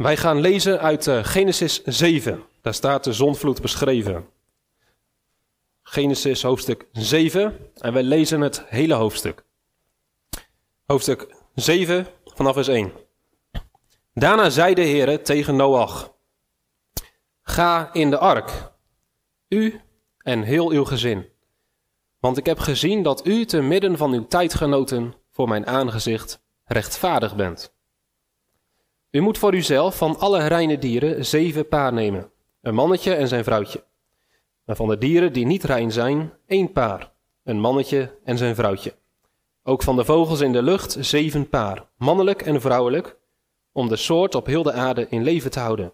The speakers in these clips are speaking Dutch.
Wij gaan lezen uit uh, Genesis 7. Daar staat de zonvloed beschreven. Genesis hoofdstuk 7 en wij lezen het hele hoofdstuk. Hoofdstuk 7 vanaf vers 1. Daarna zei de Heer tegen Noach: Ga in de ark, u en heel uw gezin. Want ik heb gezien dat u te midden van uw tijdgenoten voor mijn aangezicht rechtvaardig bent. U moet voor uzelf van alle reine dieren zeven paar nemen, een mannetje en zijn vrouwtje. Maar van de dieren die niet rein zijn, één paar, een mannetje en zijn vrouwtje. Ook van de vogels in de lucht zeven paar, mannelijk en vrouwelijk, om de soort op heel de aarde in leven te houden.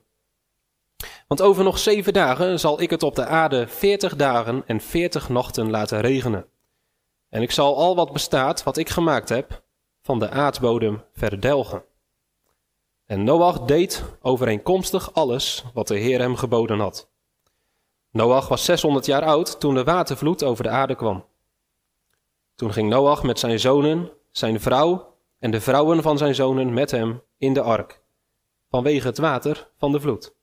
Want over nog zeven dagen zal ik het op de aarde veertig dagen en veertig nachten laten regenen. En ik zal al wat bestaat, wat ik gemaakt heb, van de aardbodem verdelgen. En Noach deed overeenkomstig alles wat de Heer hem geboden had. Noach was 600 jaar oud toen de watervloed over de aarde kwam. Toen ging Noach met zijn zonen, zijn vrouw en de vrouwen van zijn zonen met hem in de ark, vanwege het water van de vloed.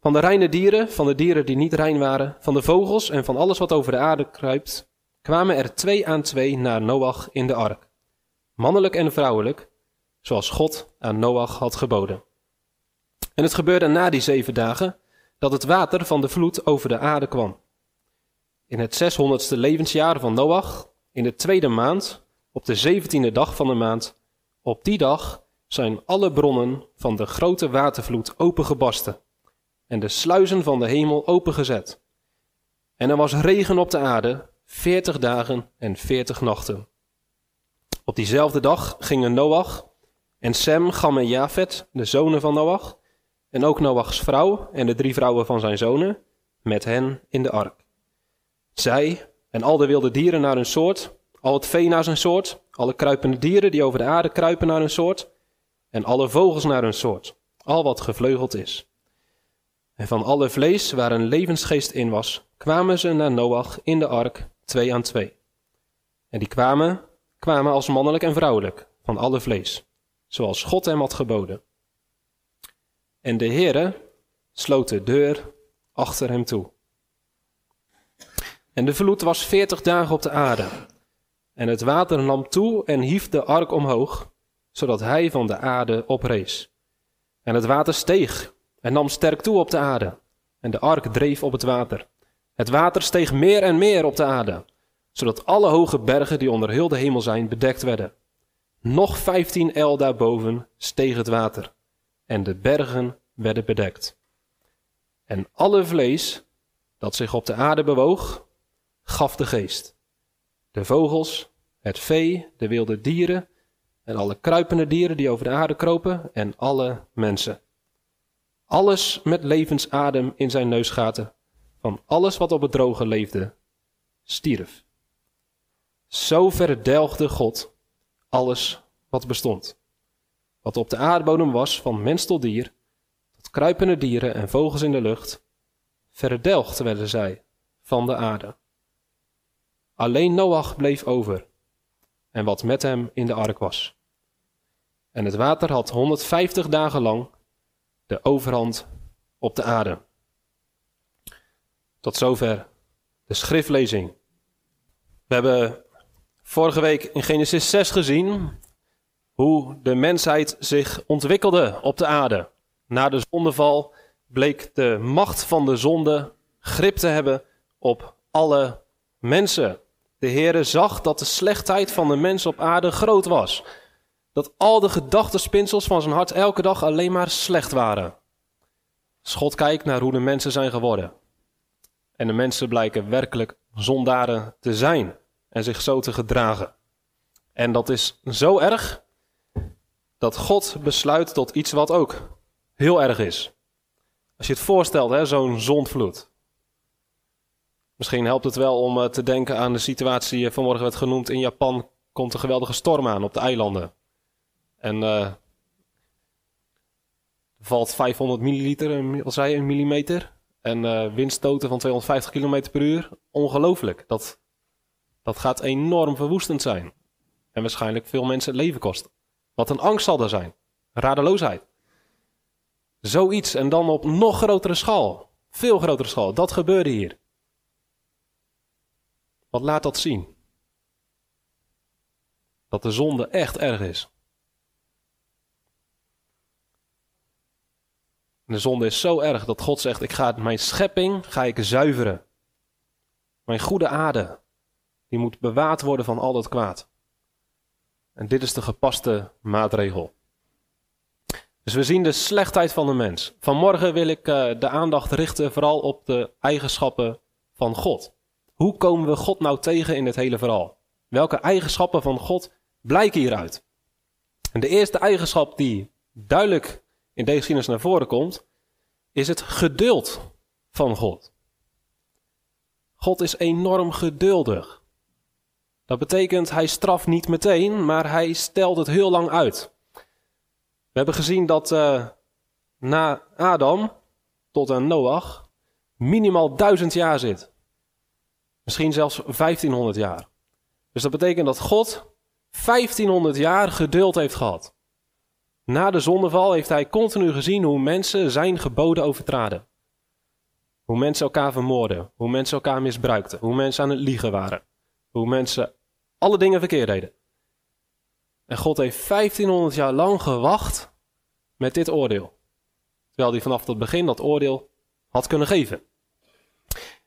Van de reine dieren, van de dieren die niet rein waren, van de vogels en van alles wat over de aarde kruipt, kwamen er twee aan twee naar Noach in de ark, mannelijk en vrouwelijk, zoals God aan Noach had geboden. En het gebeurde na die zeven dagen dat het water van de vloed over de aarde kwam. In het zeshonderdste levensjaar van Noach, in de tweede maand, op de zeventiende dag van de maand, op die dag zijn alle bronnen van de grote watervloed opengebarsten en de sluizen van de hemel opengezet. En er was regen op de aarde, veertig dagen en veertig nachten. Op diezelfde dag gingen Noach en Sem, Gam en Jafet, de zonen van Noach, en ook Noachs vrouw en de drie vrouwen van zijn zonen, met hen in de ark. Zij en al de wilde dieren naar hun soort, al het vee naar zijn soort, alle kruipende dieren die over de aarde kruipen naar hun soort, en alle vogels naar hun soort, al wat gevleugeld is. En van alle vlees waar een levensgeest in was, kwamen ze naar Noach in de ark, twee aan twee. En die kwamen, kwamen als mannelijk en vrouwelijk, van alle vlees, zoals God hem had geboden. En de Heere sloot de deur achter hem toe. En de vloed was veertig dagen op de aarde. En het water nam toe en hief de ark omhoog, zodat hij van de aarde oprees. En het water steeg en nam sterk toe op de aarde. En de ark dreef op het water. Het water steeg meer en meer op de aarde, zodat alle hoge bergen die onder heel de hemel zijn bedekt werden. Nog vijftien el daarboven steeg het water, en de bergen werden bedekt. En alle vlees dat zich op de aarde bewoog, gaf de geest. De vogels, het vee, de wilde dieren en alle kruipende dieren die over de aarde kropen en alle mensen. Alles met levensadem in zijn neusgaten, van alles wat op het droge leefde, stierf. Zo verdelgde God alles wat bestond. Wat op de aardbodem was, van mens tot dier, tot kruipende dieren en vogels in de lucht, verdelgd werden zij van de aarde. Alleen Noach bleef over en wat met hem in de ark was. En het water had 150 dagen lang de overhand op de aarde. Tot zover de schriftlezing. We hebben vorige week in Genesis 6 gezien hoe de mensheid zich ontwikkelde op de aarde. Na de zondeval bleek de macht van de zonde grip te hebben op alle mensen. De Heere zag dat de slechtheid van de mens op aarde groot was. Dat al de gedachtenspinsels van zijn hart elke dag alleen maar slecht waren. Schot kijkt naar hoe de mensen zijn geworden. En de mensen blijken werkelijk zondaren te zijn en zich zo te gedragen. En dat is zo erg dat God besluit tot iets wat ook heel erg is. Als je het voorstelt, zo'n zondvloed. Misschien helpt het wel om eh, te denken aan de situatie vanmorgen werd genoemd. In Japan komt een geweldige storm aan op de eilanden. En uh, valt 500 milliliter, zei een millimeter. En uh, windstoten van 250 km per uur. Ongelooflijk. Dat, dat gaat enorm verwoestend zijn. En waarschijnlijk veel mensen het leven kosten. Wat een angst zal er zijn. Radeloosheid. Zoiets en dan op nog grotere schaal. Veel grotere schaal. Dat gebeurde hier. Wat laat dat zien? Dat de zonde echt erg is. de zonde is zo erg dat God zegt: Ik ga mijn schepping ga ik zuiveren. Mijn goede aarde, die moet bewaard worden van al dat kwaad. En dit is de gepaste maatregel. Dus we zien de slechtheid van de mens. Vanmorgen wil ik uh, de aandacht richten vooral op de eigenschappen van God. Hoe komen we God nou tegen in het hele verhaal? Welke eigenschappen van God blijken hieruit? En de eerste eigenschap die duidelijk in deze geschiedenis naar voren komt, is het geduld van God. God is enorm geduldig. Dat betekent, hij straft niet meteen, maar hij stelt het heel lang uit. We hebben gezien dat uh, na Adam tot aan Noach minimaal duizend jaar zit. Misschien zelfs 1500 jaar. Dus dat betekent dat God 1500 jaar geduld heeft gehad. Na de zondeval heeft hij continu gezien hoe mensen zijn geboden overtraden. Hoe mensen elkaar vermoorden, hoe mensen elkaar misbruikten, hoe mensen aan het liegen waren, hoe mensen alle dingen verkeerd deden. En God heeft 1500 jaar lang gewacht met dit oordeel. Terwijl hij vanaf het begin dat oordeel had kunnen geven.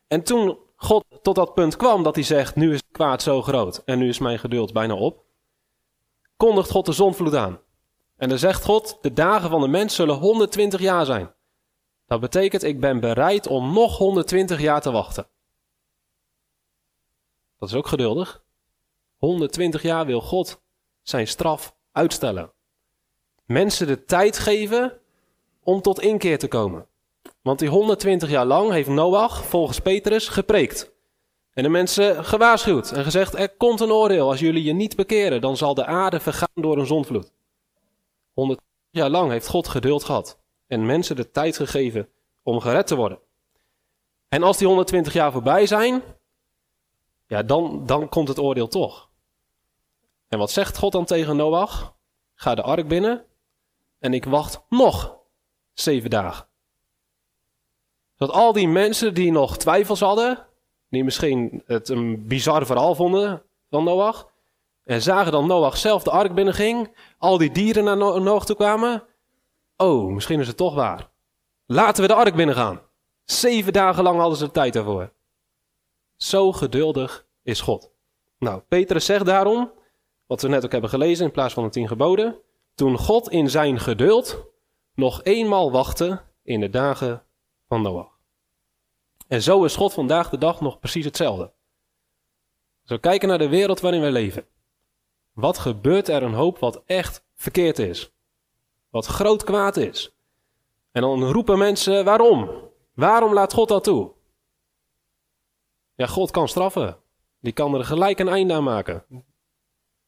En toen God tot dat punt kwam dat hij zegt: Nu is het kwaad zo groot en nu is mijn geduld bijna op, kondigt God de zonvloed aan. En dan zegt God: De dagen van de mens zullen 120 jaar zijn. Dat betekent, ik ben bereid om nog 120 jaar te wachten. Dat is ook geduldig. 120 jaar wil God zijn straf uitstellen. Mensen de tijd geven om tot inkeer te komen. Want die 120 jaar lang heeft Noach volgens Petrus gepreekt. En de mensen gewaarschuwd en gezegd: Er komt een oordeel. Als jullie je niet bekeren, dan zal de aarde vergaan door een zonvloed. 100 jaar lang heeft God geduld gehad en mensen de tijd gegeven om gered te worden. En als die 120 jaar voorbij zijn, ja, dan, dan komt het oordeel toch. En wat zegt God dan tegen Noach? Ga de ark binnen en ik wacht nog zeven dagen. Dat al die mensen die nog twijfels hadden, die misschien het een bizar verhaal vonden van Noach, en zagen dan Noach zelf de ark binnenging, al die dieren naar Noach toe kwamen. Oh, misschien is het toch waar. Laten we de ark binnengaan. Zeven dagen lang hadden ze de tijd daarvoor. Zo geduldig is God. Nou, Petrus zegt daarom, wat we net ook hebben gelezen in plaats van de tien geboden, toen God in zijn geduld nog eenmaal wachtte in de dagen van Noach. En zo is God vandaag de dag nog precies hetzelfde. Zo kijken naar de wereld waarin wij leven. Wat gebeurt er een hoop wat echt verkeerd is? Wat groot kwaad is? En dan roepen mensen waarom? Waarom laat God dat toe? Ja, God kan straffen. Die kan er gelijk een einde aan maken.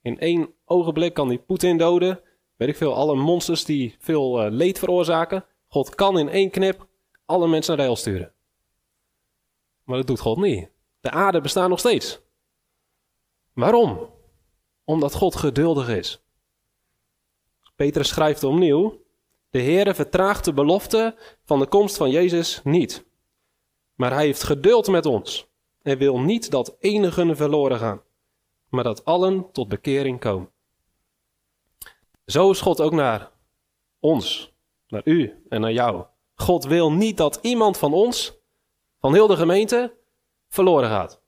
In één ogenblik kan hij Poetin doden. Weet ik veel, alle monsters die veel uh, leed veroorzaken. God kan in één knip alle mensen naar de hel sturen. Maar dat doet God niet. De aarde bestaat nog steeds. Waarom? Omdat God geduldig is. Petrus schrijft opnieuw: De Heere vertraagt de belofte van de komst van Jezus niet. Maar hij heeft geduld met ons en wil niet dat enigen verloren gaan, maar dat allen tot bekering komen. Zo is God ook naar ons, naar u en naar jou. God wil niet dat iemand van ons, van heel de gemeente, verloren gaat.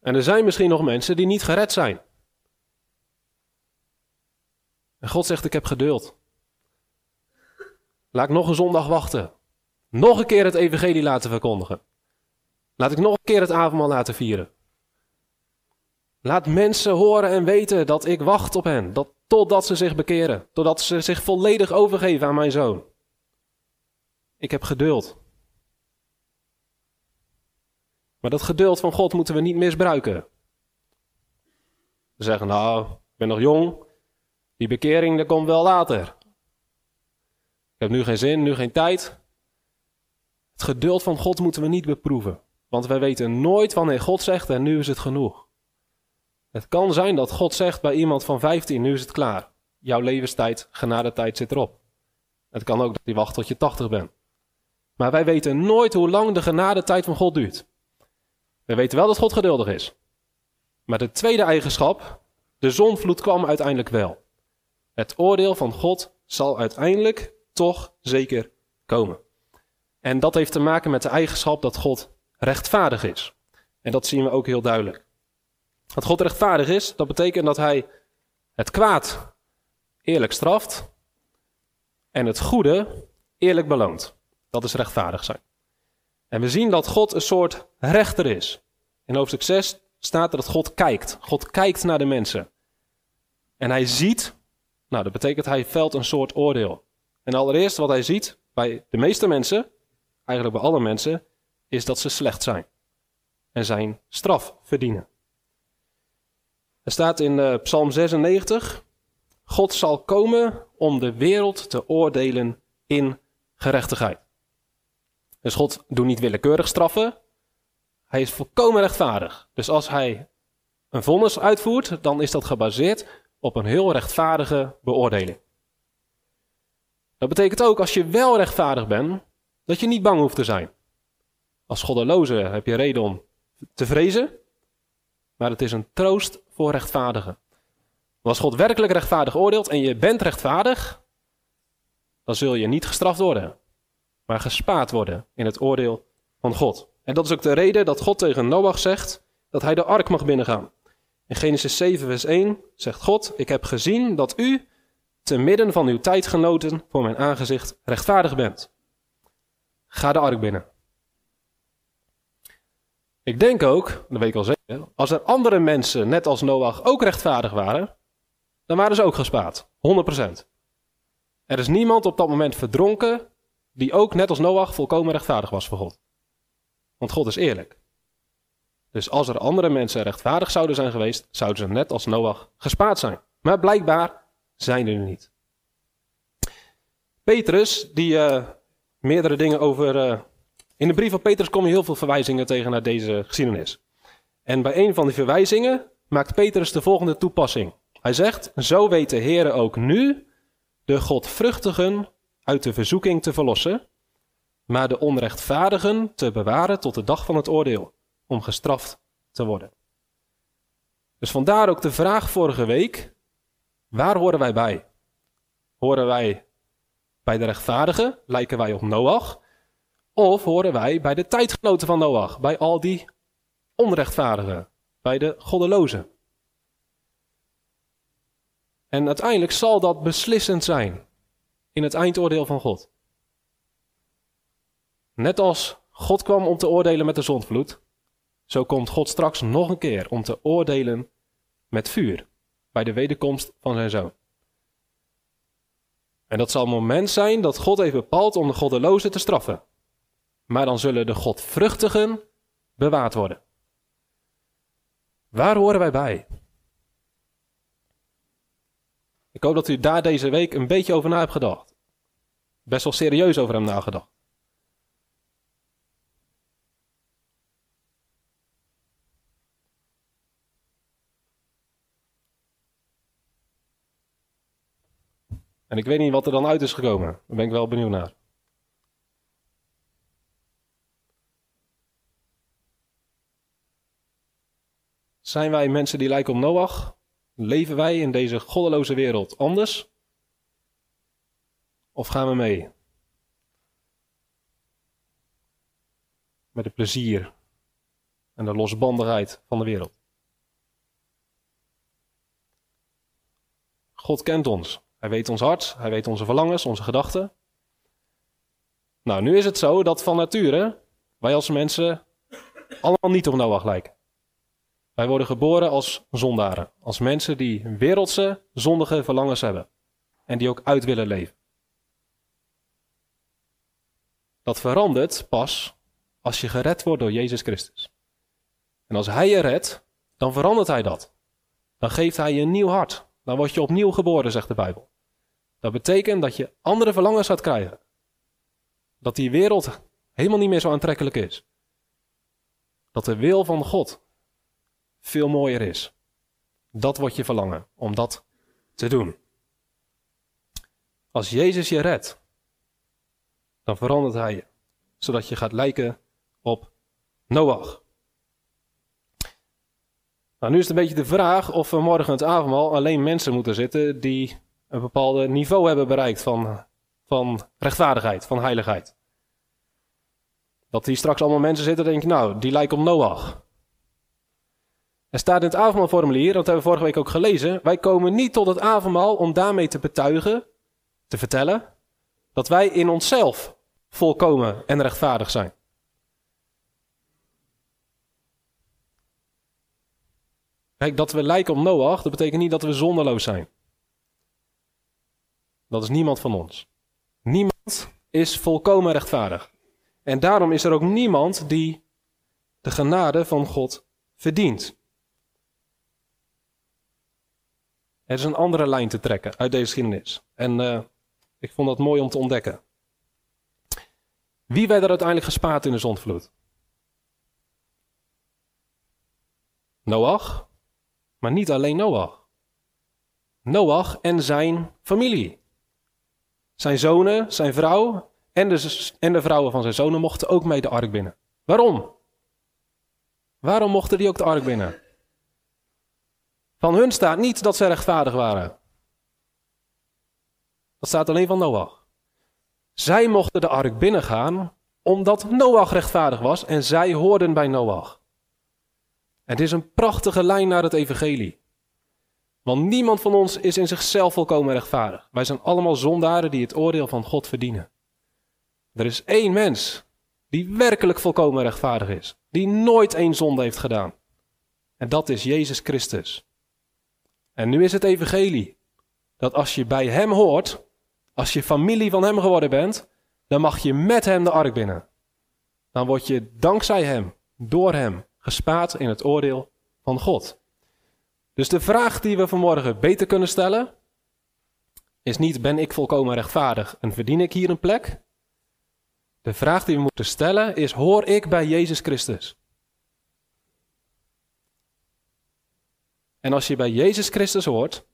En er zijn misschien nog mensen die niet gered zijn. En God zegt: Ik heb geduld. Laat nog een zondag wachten. Nog een keer het evangelie laten verkondigen. Laat ik nog een keer het avondmaal laten vieren. Laat mensen horen en weten dat ik wacht op hen. Dat, totdat ze zich bekeren. Totdat ze zich volledig overgeven aan mijn zoon. Ik heb geduld. Maar dat geduld van God moeten we niet misbruiken. We zeggen, nou, ik ben nog jong. Die bekering, dat komt wel later. Ik heb nu geen zin, nu geen tijd. Het geduld van God moeten we niet beproeven. Want wij weten nooit wanneer God zegt en nu is het genoeg. Het kan zijn dat God zegt bij iemand van 15, nu is het klaar. jouw levenstijd, genadetijd zit erop. Het kan ook dat je wacht tot je 80 bent. Maar wij weten nooit hoe lang de genadetijd van God duurt. We weten wel dat God geduldig is. Maar de tweede eigenschap, de zonvloed kwam uiteindelijk wel. Het oordeel van God zal uiteindelijk toch zeker komen. En dat heeft te maken met de eigenschap dat God rechtvaardig is. En dat zien we ook heel duidelijk. Dat God rechtvaardig is, dat betekent dat hij het kwaad eerlijk straft en het goede eerlijk beloont. Dat is rechtvaardig zijn. En we zien dat God een soort rechter is. In hoofdstuk 6 staat er dat God kijkt. God kijkt naar de mensen. En hij ziet, nou dat betekent hij velt een soort oordeel. En allereerst wat hij ziet bij de meeste mensen, eigenlijk bij alle mensen, is dat ze slecht zijn. En zijn straf verdienen. Er staat in uh, Psalm 96, God zal komen om de wereld te oordelen in gerechtigheid. Dus God doet niet willekeurig straffen. Hij is volkomen rechtvaardig. Dus als hij een vonnis uitvoert, dan is dat gebaseerd op een heel rechtvaardige beoordeling. Dat betekent ook als je wel rechtvaardig bent, dat je niet bang hoeft te zijn. Als goddeloze heb je reden om te vrezen, maar het is een troost voor rechtvaardigen. als God werkelijk rechtvaardig oordeelt en je bent rechtvaardig, dan zul je niet gestraft worden, maar gespaard worden in het oordeel van God. En dat is ook de reden dat God tegen Noach zegt dat hij de ark mag binnengaan. In Genesis 7, vers 1 zegt God: Ik heb gezien dat u te midden van uw tijdgenoten voor mijn aangezicht rechtvaardig bent. Ga de ark binnen. Ik denk ook, dat weet ik al zeker, als er andere mensen net als Noach ook rechtvaardig waren, dan waren ze ook gespaard. 100%. Er is niemand op dat moment verdronken die ook net als Noach volkomen rechtvaardig was voor God. Want God is eerlijk. Dus als er andere mensen rechtvaardig zouden zijn geweest, zouden ze net als Noach gespaard zijn. Maar blijkbaar zijn er niet. Petrus, die uh, meerdere dingen over. Uh, in de brief van Petrus kom je heel veel verwijzingen tegen naar deze geschiedenis. En bij een van die verwijzingen maakt Petrus de volgende toepassing. Hij zegt: Zo weet de Heer ook nu de godvruchtigen uit de verzoeking te verlossen, maar de onrechtvaardigen te bewaren tot de dag van het oordeel, om gestraft te worden. Dus vandaar ook de vraag vorige week: waar horen wij bij? Horen wij bij de rechtvaardigen? Lijken wij op Noach? Of horen wij bij de tijdgenoten van Noach, bij al die onrechtvaardigen, bij de goddelozen? En uiteindelijk zal dat beslissend zijn in het eindoordeel van God. Net als God kwam om te oordelen met de zondvloed, zo komt God straks nog een keer om te oordelen met vuur bij de wederkomst van zijn zoon. En dat zal een moment zijn dat God heeft bepaald om de goddelozen te straffen. Maar dan zullen de godvruchtigen bewaard worden. Waar horen wij bij? Ik hoop dat u daar deze week een beetje over na hebt gedacht. Best wel serieus over hem nagedacht. En ik weet niet wat er dan uit is gekomen. Daar ben ik wel benieuwd naar. Zijn wij mensen die lijken op Noach? Leven wij in deze goddeloze wereld anders? Of gaan we mee? Met het plezier en de losbandigheid van de wereld. God kent ons. Hij weet ons hart, hij weet onze verlangens, onze gedachten. Nou, nu is het zo dat van nature wij als mensen allemaal niet op Noach lijken. Wij worden geboren als zondaren, als mensen die wereldse, zondige verlangens hebben en die ook uit willen leven. Dat verandert pas als je gered wordt door Jezus Christus. En als Hij je redt, dan verandert Hij dat. Dan geeft Hij je een nieuw hart. Dan word je opnieuw geboren, zegt de Bijbel. Dat betekent dat je andere verlangens gaat krijgen. Dat die wereld helemaal niet meer zo aantrekkelijk is. Dat de wil van God veel mooier is. Dat wordt je verlangen, om dat te doen. Als Jezus je redt, dan verandert hij je, zodat je gaat lijken op Noach. Nou, nu is het een beetje de vraag of we morgen het avondmaal alleen mensen moeten zitten die een bepaald niveau hebben bereikt van, van rechtvaardigheid, van heiligheid. Dat die straks allemaal mensen zitten en denken, nou, die lijken op Noach. Er staat in het avondmaalformulier, dat hebben we vorige week ook gelezen, wij komen niet tot het avondmaal om daarmee te betuigen, te vertellen, dat wij in onszelf volkomen en rechtvaardig zijn. Kijk, dat we lijken op Noach, dat betekent niet dat we zonderloos zijn. Dat is niemand van ons. Niemand is volkomen rechtvaardig. En daarom is er ook niemand die de genade van God verdient. Er is een andere lijn te trekken uit deze geschiedenis. En uh, ik vond dat mooi om te ontdekken. Wie werd er uiteindelijk gespaard in de zondvloed? Noach, maar niet alleen Noach. Noach en zijn familie. Zijn zonen, zijn vrouw en de, en de vrouwen van zijn zonen mochten ook mee de ark binnen. Waarom? Waarom mochten die ook de ark binnen? Van hun staat niet dat ze rechtvaardig waren. Dat staat alleen van Noach. Zij mochten de ark binnengaan omdat Noach rechtvaardig was en zij hoorden bij Noach. Het is een prachtige lijn naar het evangelie. Want niemand van ons is in zichzelf volkomen rechtvaardig. Wij zijn allemaal zondaren die het oordeel van God verdienen. Er is één mens die werkelijk volkomen rechtvaardig is. Die nooit één zonde heeft gedaan. En dat is Jezus Christus. En nu is het evangelie. Dat als je bij hem hoort, als je familie van hem geworden bent, dan mag je met hem de ark binnen. Dan word je dankzij hem, door hem, gespaard in het oordeel van God. Dus de vraag die we vanmorgen beter kunnen stellen, is niet ben ik volkomen rechtvaardig en verdien ik hier een plek? De vraag die we moeten stellen is hoor ik bij Jezus Christus? En als je bij Jezus Christus hoort,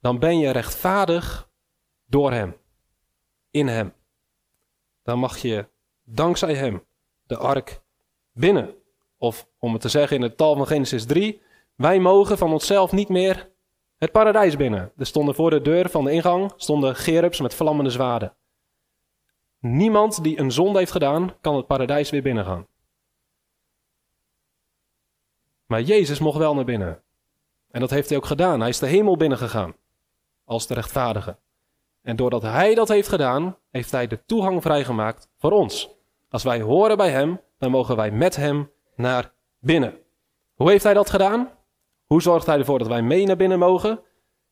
dan ben je rechtvaardig door Hem, in Hem. Dan mag je dankzij Hem de ark binnen. Of om het te zeggen in het tal van Genesis 3, wij mogen van onszelf niet meer het paradijs binnen. Er stonden voor de deur van de ingang stonden gerubs met vlammende zwaarden. Niemand die een zonde heeft gedaan, kan het paradijs weer binnengaan. Maar Jezus mocht wel naar binnen. En dat heeft hij ook gedaan. Hij is de hemel binnengegaan. Als de rechtvaardige. En doordat hij dat heeft gedaan, heeft hij de toegang vrijgemaakt voor ons. Als wij horen bij hem, dan mogen wij met hem naar binnen. Hoe heeft hij dat gedaan? Hoe zorgt hij ervoor dat wij mee naar binnen mogen?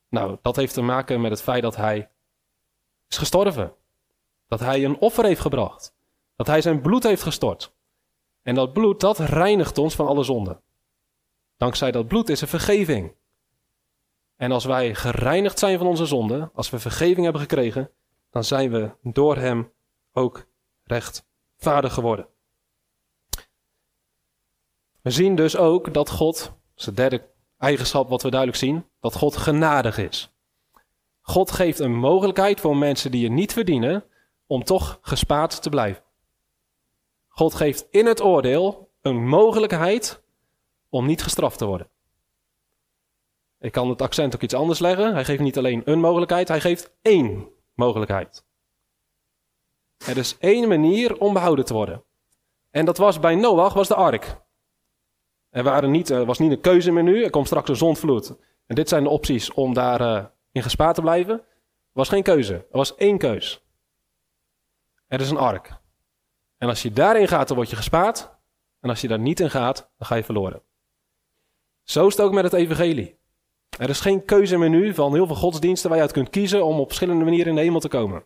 Nou, dat heeft te maken met het feit dat hij is gestorven. Dat hij een offer heeft gebracht. Dat hij zijn bloed heeft gestort. En dat bloed, dat reinigt ons van alle zonden. Dankzij dat bloed is er vergeving. En als wij gereinigd zijn van onze zonden, als we vergeving hebben gekregen, dan zijn we door Hem ook rechtvaardig geworden. We zien dus ook dat God, dat is de derde eigenschap wat we duidelijk zien, dat God genadig is. God geeft een mogelijkheid voor mensen die het niet verdienen om toch gespaard te blijven. God geeft in het oordeel een mogelijkheid om niet gestraft te worden. Ik kan het accent ook iets anders leggen. Hij geeft niet alleen een mogelijkheid, hij geeft één mogelijkheid. Er is één manier om behouden te worden. En dat was bij Noach, was de ark. Er waren niet, er was niet een keuzemenu, er komt straks een zondvloed. En dit zijn de opties om daarin uh, in gespaard te blijven. Er was geen keuze, er was één keus. Er is een ark. En als je daarin gaat, dan word je gespaard. En als je daar niet in gaat, dan ga je verloren. Zo is het ook met het evangelie. Er is geen keuzemenu van heel veel godsdiensten waar je uit kunt kiezen om op verschillende manieren in de hemel te komen.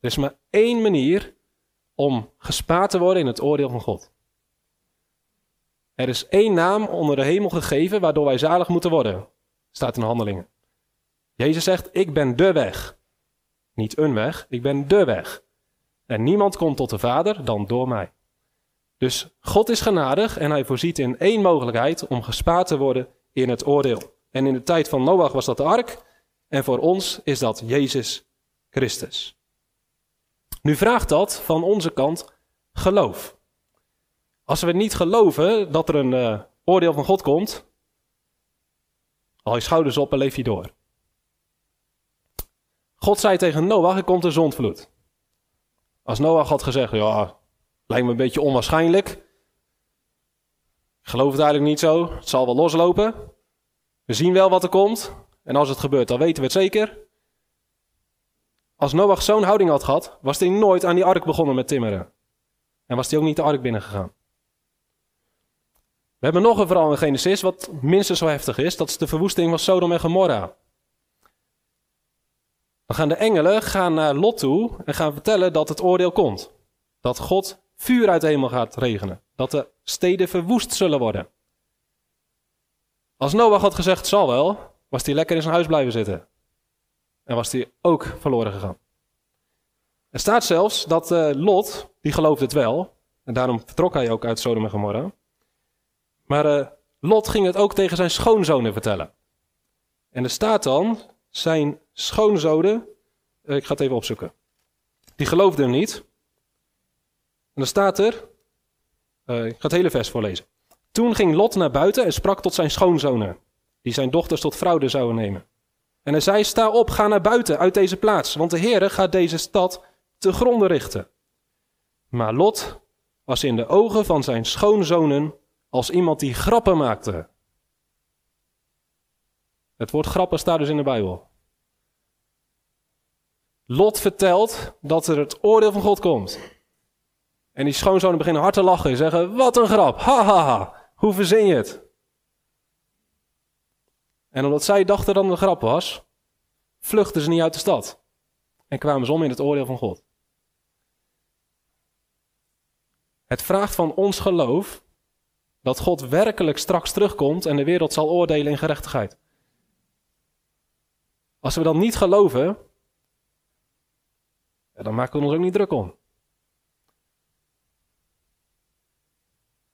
Er is maar één manier om gespaard te worden in het oordeel van God. Er is één naam onder de hemel gegeven waardoor wij zalig moeten worden. Staat in de handelingen. Jezus zegt, ik ben de weg. Niet een weg, ik ben de weg. En niemand komt tot de Vader dan door mij. Dus God is genadig en hij voorziet in één mogelijkheid om gespaard te worden in het oordeel. En in de tijd van Noach was dat de ark. En voor ons is dat Jezus Christus. Nu vraagt dat van onze kant geloof. Als we niet geloven dat er een uh, oordeel van God komt, al je schouders op en leef je door. God zei tegen Noach, er komt een zondvloed. Als Noach had gezegd, ja, lijkt me een beetje onwaarschijnlijk. Ik geloof het eigenlijk niet zo, het zal wel loslopen. We zien wel wat er komt. En als het gebeurt, dan weten we het zeker. Als Noach zo'n houding had gehad, was hij nooit aan die ark begonnen met timmeren. En was hij ook niet de ark binnengegaan. We hebben nog een verhaal in Genesis wat minstens zo heftig is. Dat is de verwoesting van Sodom en Gomorra. Dan gaan de engelen gaan naar Lot toe en gaan vertellen dat het oordeel komt. Dat God vuur uit de hemel gaat regenen. Dat de steden verwoest zullen worden. Als Noach had gezegd, zal wel, was hij lekker in zijn huis blijven zitten. En was hij ook verloren gegaan. Er staat zelfs dat uh, Lot, die geloofde het wel, en daarom vertrok hij ook uit Sodom en Gomorra. Maar uh, Lot ging het ook tegen zijn schoonzonen vertellen. En er staat dan, zijn schoonzonen, uh, ik ga het even opzoeken, die geloofden hem niet. En dan staat er, ik ga het hele vers voorlezen. Toen ging Lot naar buiten en sprak tot zijn schoonzonen, die zijn dochters tot vrouwen zouden nemen. En hij zei, sta op, ga naar buiten uit deze plaats, want de Heere gaat deze stad te gronden richten. Maar Lot was in de ogen van zijn schoonzonen als iemand die grappen maakte. Het woord grappen staat dus in de Bijbel. Lot vertelt dat er het oordeel van God komt. En die schoonzonen beginnen hard te lachen en zeggen: Wat een grap, ha ha ha, hoe verzin je het? En omdat zij dachten dat het een grap was, vluchtten ze niet uit de stad en kwamen ze om in het oordeel van God. Het vraagt van ons geloof dat God werkelijk straks terugkomt en de wereld zal oordelen in gerechtigheid. Als we dat niet geloven, dan maken we ons ook niet druk om.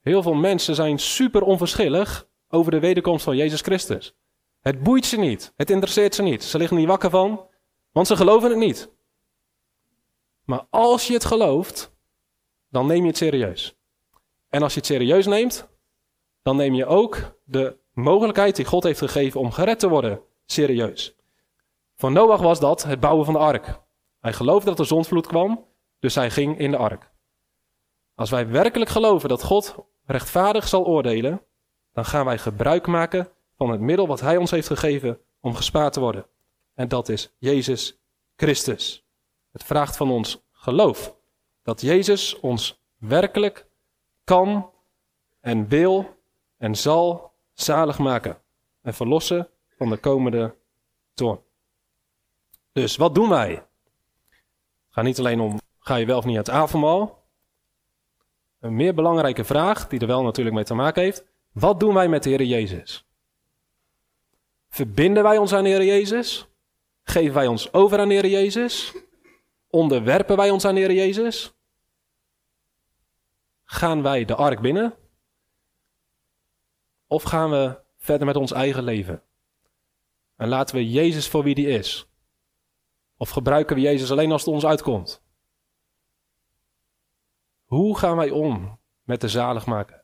Heel veel mensen zijn super onverschillig over de wederkomst van Jezus Christus. Het boeit ze niet. Het interesseert ze niet. Ze liggen niet wakker van, want ze geloven het niet. Maar als je het gelooft, dan neem je het serieus. En als je het serieus neemt, dan neem je ook de mogelijkheid die God heeft gegeven om gered te worden serieus. Voor Noach was dat het bouwen van de ark. Hij geloofde dat er zondvloed kwam, dus hij ging in de ark. Als wij werkelijk geloven dat God rechtvaardig zal oordelen, dan gaan wij gebruik maken van het middel wat Hij ons heeft gegeven om gespaard te worden. En dat is Jezus Christus. Het vraagt van ons geloof dat Jezus ons werkelijk kan en wil en zal zalig maken en verlossen van de komende toorn. Dus wat doen wij? Het gaat niet alleen om ga je wel of niet uit avondmaal. Een meer belangrijke vraag, die er wel natuurlijk mee te maken heeft. Wat doen wij met de Heer Jezus? Verbinden wij ons aan de Heer Jezus? Geven wij ons over aan de Heer Jezus? Onderwerpen wij ons aan de Heer Jezus? Gaan wij de ark binnen? Of gaan we verder met ons eigen leven? En laten we Jezus voor wie die is? Of gebruiken we Jezus alleen als het ons uitkomt? Hoe gaan wij om met de zaligmaker?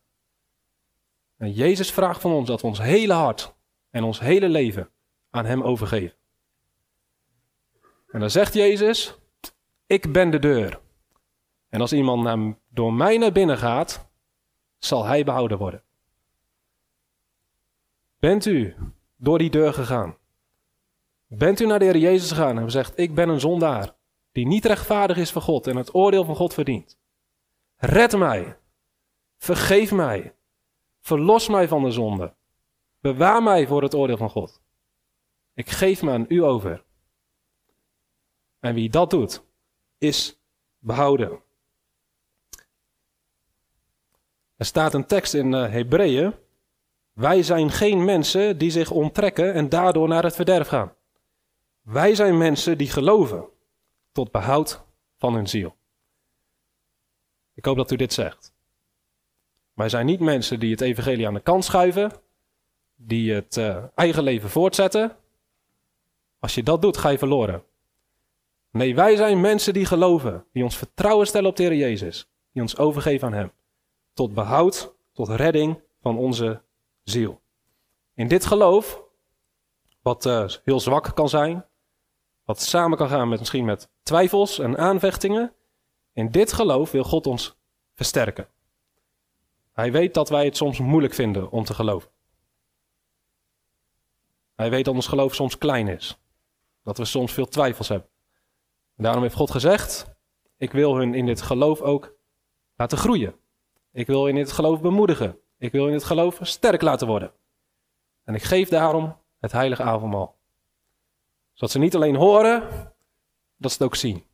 En Jezus vraagt van ons dat we ons hele hart en ons hele leven aan Hem overgeven. En dan zegt Jezus, ik ben de deur. En als iemand naar, door mij naar binnen gaat, zal hij behouden worden. Bent u door die deur gegaan? Bent u naar de Heer Jezus gegaan en zegt, ik ben een zondaar die niet rechtvaardig is voor God en het oordeel van God verdient? Red mij. Vergeef mij. Verlos mij van de zonde. Bewaar mij voor het oordeel van God. Ik geef me aan u over. En wie dat doet, is behouden. Er staat een tekst in uh, Hebreeën. Wij zijn geen mensen die zich onttrekken en daardoor naar het verderf gaan. Wij zijn mensen die geloven tot behoud van hun ziel. Ik hoop dat u dit zegt. Wij zijn niet mensen die het evangelie aan de kant schuiven, die het uh, eigen leven voortzetten. Als je dat doet, ga je verloren. Nee, wij zijn mensen die geloven, die ons vertrouwen stellen op de Heer Jezus, die ons overgeven aan Hem, tot behoud, tot redding van onze ziel. In dit geloof, wat uh, heel zwak kan zijn, wat samen kan gaan met misschien met twijfels en aanvechtingen, in dit geloof wil God ons versterken. Hij weet dat wij het soms moeilijk vinden om te geloven. Hij weet dat ons geloof soms klein is. Dat we soms veel twijfels hebben. En daarom heeft God gezegd: Ik wil hun in dit geloof ook laten groeien. Ik wil in dit geloof bemoedigen. Ik wil in dit geloof sterk laten worden. En ik geef daarom het heilige avondmaal. Zodat ze niet alleen horen, dat ze het ook zien.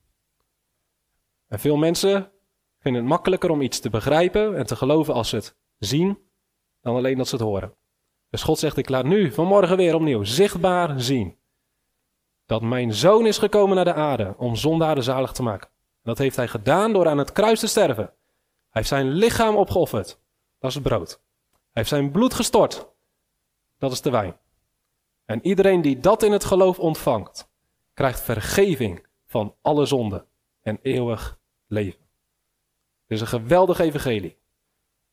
En veel mensen vinden het makkelijker om iets te begrijpen en te geloven als ze het zien, dan alleen dat ze het horen. Dus God zegt, ik laat nu vanmorgen weer opnieuw zichtbaar zien dat mijn zoon is gekomen naar de aarde om zondaren zalig te maken. dat heeft hij gedaan door aan het kruis te sterven. Hij heeft zijn lichaam opgeofferd. Dat is het brood. Hij heeft zijn bloed gestort. Dat is de wijn. En iedereen die dat in het geloof ontvangt, krijgt vergeving van alle zonden en eeuwig leven. Het is een geweldig evangelie.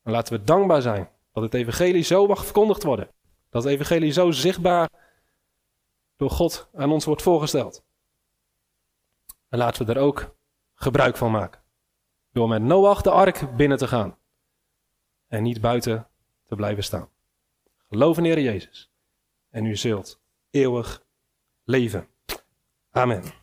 En laten we dankbaar zijn dat het evangelie zo mag verkondigd worden. Dat het evangelie zo zichtbaar door God aan ons wordt voorgesteld. En laten we er ook gebruik van maken. Door met Noach de ark binnen te gaan. En niet buiten te blijven staan. Geloof in Heer Jezus. En u zult eeuwig leven. Amen.